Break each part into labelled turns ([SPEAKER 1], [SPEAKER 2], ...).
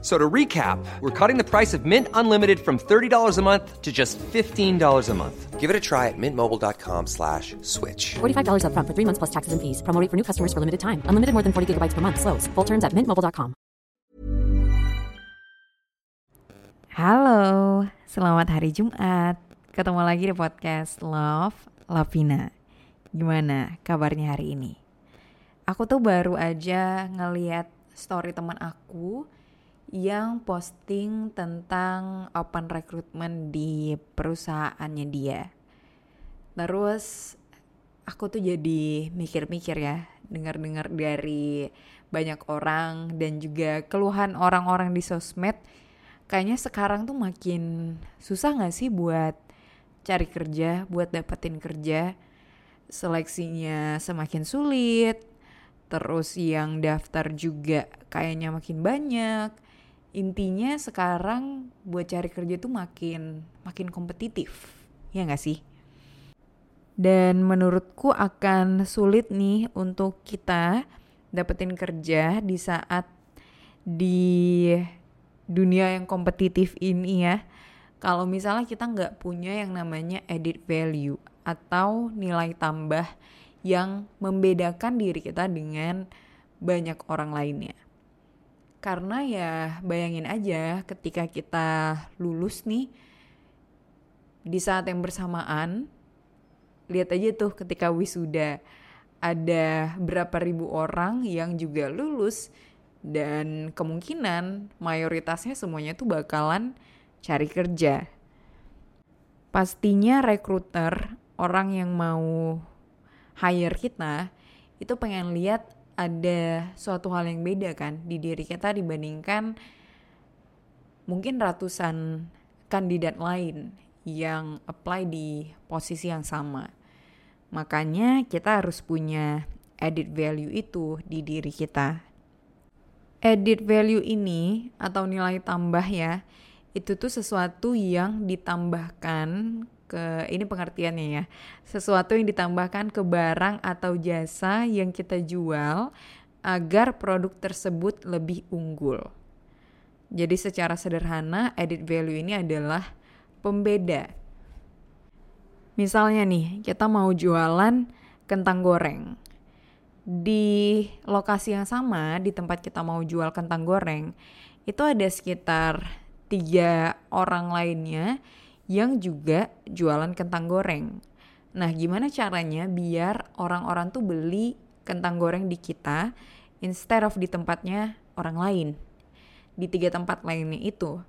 [SPEAKER 1] So to recap, we're cutting the price of Mint Unlimited from $30 a month to just $15 a month.
[SPEAKER 2] Give it a try at mintmobile.com slash switch.
[SPEAKER 3] $45 upfront for three months plus taxes and fees. Promo rate for new customers for limited time. Unlimited more than 40 gigabytes per month. Slows. Full terms at mintmobile.com.
[SPEAKER 4] Halo, selamat hari Jumat. Ketemu lagi di podcast Love Lavina. Gimana kabarnya hari ini? Aku tuh baru aja ngeliat story teman aku yang posting tentang open recruitment di perusahaannya dia. Terus aku tuh jadi mikir-mikir ya, dengar-dengar dari banyak orang dan juga keluhan orang-orang di sosmed. Kayaknya sekarang tuh makin susah gak sih buat cari kerja, buat dapetin kerja. Seleksinya semakin sulit, terus yang daftar juga kayaknya makin banyak intinya sekarang buat cari kerja tuh makin makin kompetitif. Ya nggak sih? Dan menurutku akan sulit nih untuk kita dapetin kerja di saat di dunia yang kompetitif ini ya. Kalau misalnya kita nggak punya yang namanya edit value atau nilai tambah yang membedakan diri kita dengan banyak orang lainnya karena ya bayangin aja ketika kita lulus nih di saat yang bersamaan lihat aja tuh ketika wisuda ada berapa ribu orang yang juga lulus dan kemungkinan mayoritasnya semuanya tuh bakalan cari kerja. Pastinya rekruter orang yang mau hire kita itu pengen lihat ada suatu hal yang beda kan di diri kita dibandingkan mungkin ratusan kandidat lain yang apply di posisi yang sama. Makanya kita harus punya edit value itu di diri kita. Edit value ini atau nilai tambah ya, itu tuh sesuatu yang ditambahkan ke ini pengertiannya ya. Sesuatu yang ditambahkan ke barang atau jasa yang kita jual agar produk tersebut lebih unggul. Jadi secara sederhana edit value ini adalah pembeda. Misalnya nih, kita mau jualan kentang goreng. Di lokasi yang sama, di tempat kita mau jual kentang goreng, itu ada sekitar tiga orang lainnya yang juga jualan kentang goreng. Nah, gimana caranya biar orang-orang tuh beli kentang goreng di kita instead of di tempatnya orang lain? Di tiga tempat lainnya itu.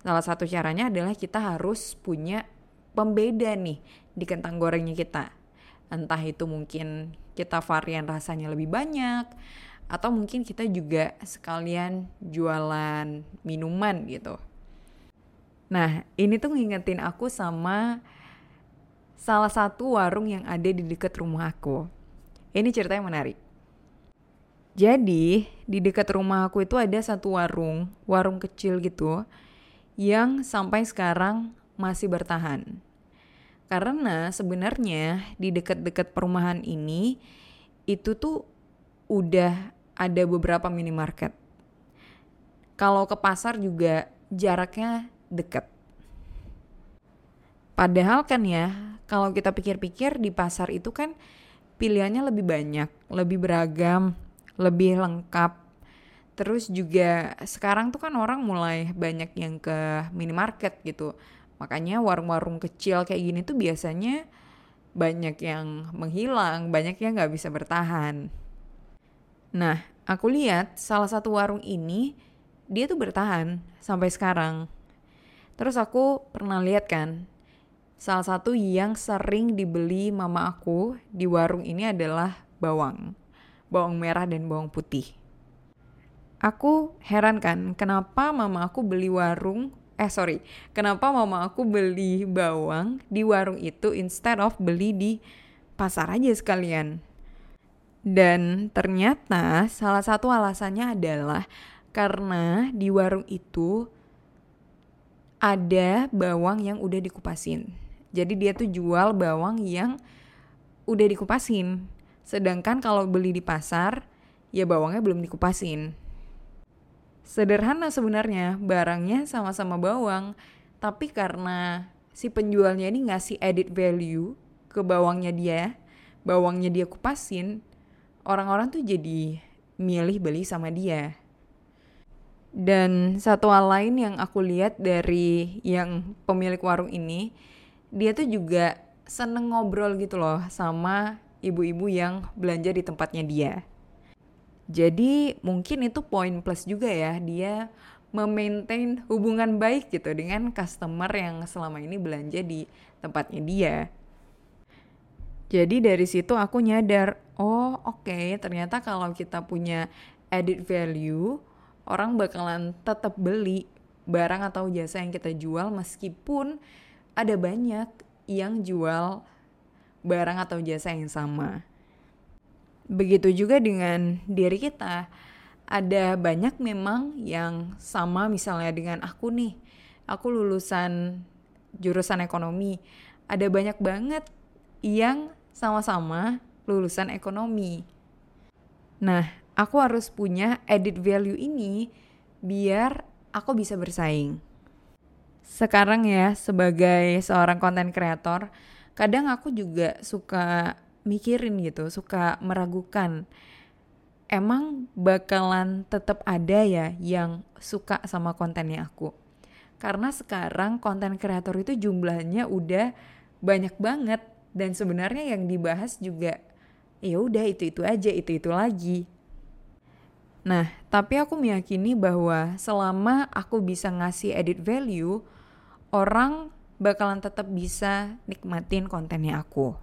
[SPEAKER 4] Salah satu caranya adalah kita harus punya pembeda nih di kentang gorengnya kita. Entah itu mungkin kita varian rasanya lebih banyak, atau mungkin kita juga sekalian jualan minuman gitu. Nah, ini tuh ngingetin aku sama salah satu warung yang ada di dekat rumah aku. Ini ceritanya menarik. Jadi, di dekat rumah aku itu ada satu warung, warung kecil gitu, yang sampai sekarang masih bertahan. Karena sebenarnya di dekat-dekat perumahan ini, itu tuh udah ada beberapa minimarket. Kalau ke pasar juga jaraknya dekat. Padahal kan ya, kalau kita pikir-pikir di pasar itu kan pilihannya lebih banyak, lebih beragam, lebih lengkap. Terus juga sekarang tuh kan orang mulai banyak yang ke minimarket gitu. Makanya warung-warung kecil kayak gini tuh biasanya banyak yang menghilang, banyak yang nggak bisa bertahan. Nah, aku lihat salah satu warung ini dia tuh bertahan sampai sekarang. Terus aku pernah lihat kan, salah satu yang sering dibeli mama aku di warung ini adalah bawang. Bawang merah dan bawang putih. Aku heran kan, kenapa mama aku beli warung, eh sorry, kenapa mama aku beli bawang di warung itu instead of beli di pasar aja sekalian. Dan ternyata salah satu alasannya adalah karena di warung itu ada bawang yang udah dikupasin. Jadi dia tuh jual bawang yang udah dikupasin. Sedangkan kalau beli di pasar, ya bawangnya belum dikupasin. Sederhana sebenarnya, barangnya sama-sama bawang, tapi karena si penjualnya ini ngasih edit value ke bawangnya dia, bawangnya dia kupasin, orang-orang tuh jadi milih beli sama dia. Dan satu hal lain yang aku lihat dari yang pemilik warung ini, dia tuh juga seneng ngobrol gitu loh sama ibu-ibu yang belanja di tempatnya dia. Jadi mungkin itu poin plus juga ya dia memaintain hubungan baik gitu dengan customer yang selama ini belanja di tempatnya dia. Jadi dari situ aku nyadar, oh oke okay, ternyata kalau kita punya added value, orang bakalan tetap beli barang atau jasa yang kita jual meskipun ada banyak yang jual barang atau jasa yang sama. Begitu juga dengan diri kita. Ada banyak memang yang sama misalnya dengan aku nih. Aku lulusan jurusan ekonomi. Ada banyak banget yang sama-sama lulusan ekonomi. Nah, aku harus punya edit value ini biar aku bisa bersaing. Sekarang ya, sebagai seorang konten kreator, kadang aku juga suka mikirin gitu, suka meragukan. Emang bakalan tetap ada ya yang suka sama kontennya aku. Karena sekarang konten kreator itu jumlahnya udah banyak banget dan sebenarnya yang dibahas juga ya udah itu-itu aja, itu-itu lagi. Nah, tapi aku meyakini bahwa selama aku bisa ngasih edit value, orang bakalan tetap bisa nikmatin kontennya aku.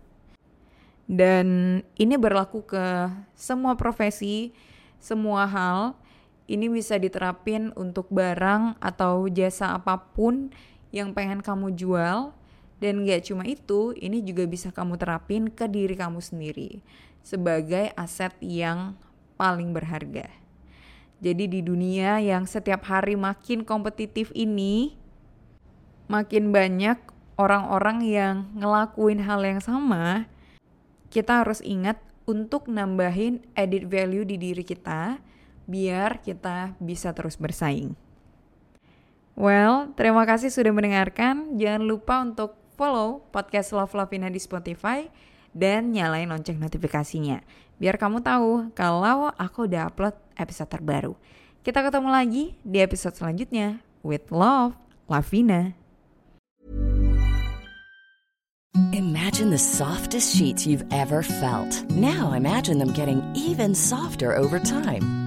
[SPEAKER 4] Dan ini berlaku ke semua profesi, semua hal. Ini bisa diterapin untuk barang atau jasa apa pun yang pengen kamu jual. Dan gak cuma itu, ini juga bisa kamu terapin ke diri kamu sendiri sebagai aset yang paling berharga. Jadi di dunia yang setiap hari makin kompetitif ini, makin banyak orang-orang yang ngelakuin hal yang sama, kita harus ingat untuk nambahin edit value di diri kita biar kita bisa terus bersaing. Well, terima kasih sudah mendengarkan. Jangan lupa untuk follow podcast Love Lavina di Spotify dan nyalain lonceng notifikasinya. Biar kamu tahu kalau aku udah upload episode terbaru. Kita ketemu lagi di episode selanjutnya. With love, Lavina.
[SPEAKER 5] Imagine the softest sheets you've ever felt. Now imagine them getting even softer over time.